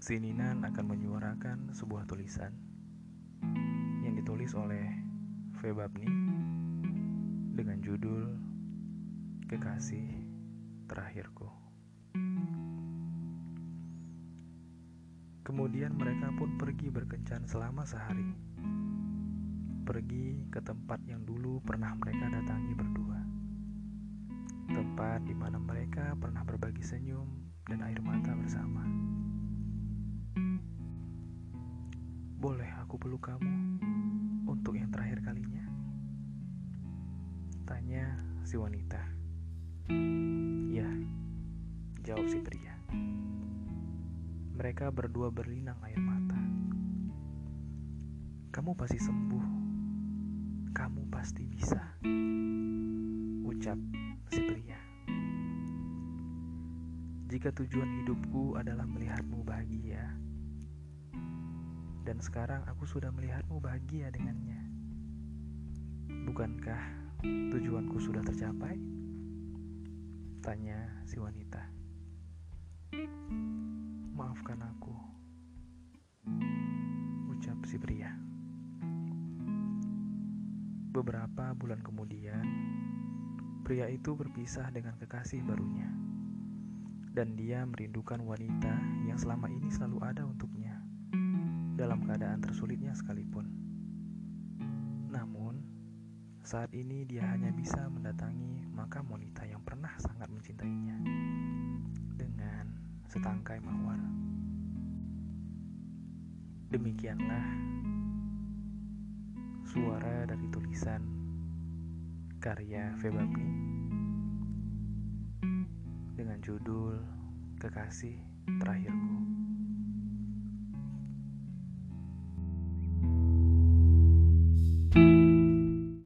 Sininan akan menyuarakan sebuah tulisan yang ditulis oleh Febabni dengan judul Kekasih Terakhirku. Kemudian mereka pun pergi berkencan selama sehari. Pergi ke tempat yang dulu pernah mereka datangi berdua. Tempat di mana mereka pernah berbagi senyum dan air mata bersama. Boleh aku peluk kamu untuk yang terakhir kalinya? Tanya si wanita. Ya, jawab si pria. Mereka berdua berlinang air mata. Kamu pasti sembuh. Kamu pasti bisa. Ucap si pria. Jika tujuan hidupku adalah melihatmu bahagia, dan sekarang aku sudah melihatmu bahagia dengannya. Bukankah tujuanku sudah tercapai? Tanya si wanita. Maafkan aku, ucap si pria. Beberapa bulan kemudian, pria itu berpisah dengan kekasih barunya, dan dia merindukan wanita yang selama ini selalu ada untuknya dalam keadaan tersulitnya sekalipun. Namun, saat ini dia hanya bisa mendatangi makam wanita yang pernah sangat mencintainya dengan setangkai mawar. Demikianlah suara dari tulisan karya Febabni judul Kekasih Terakhirku.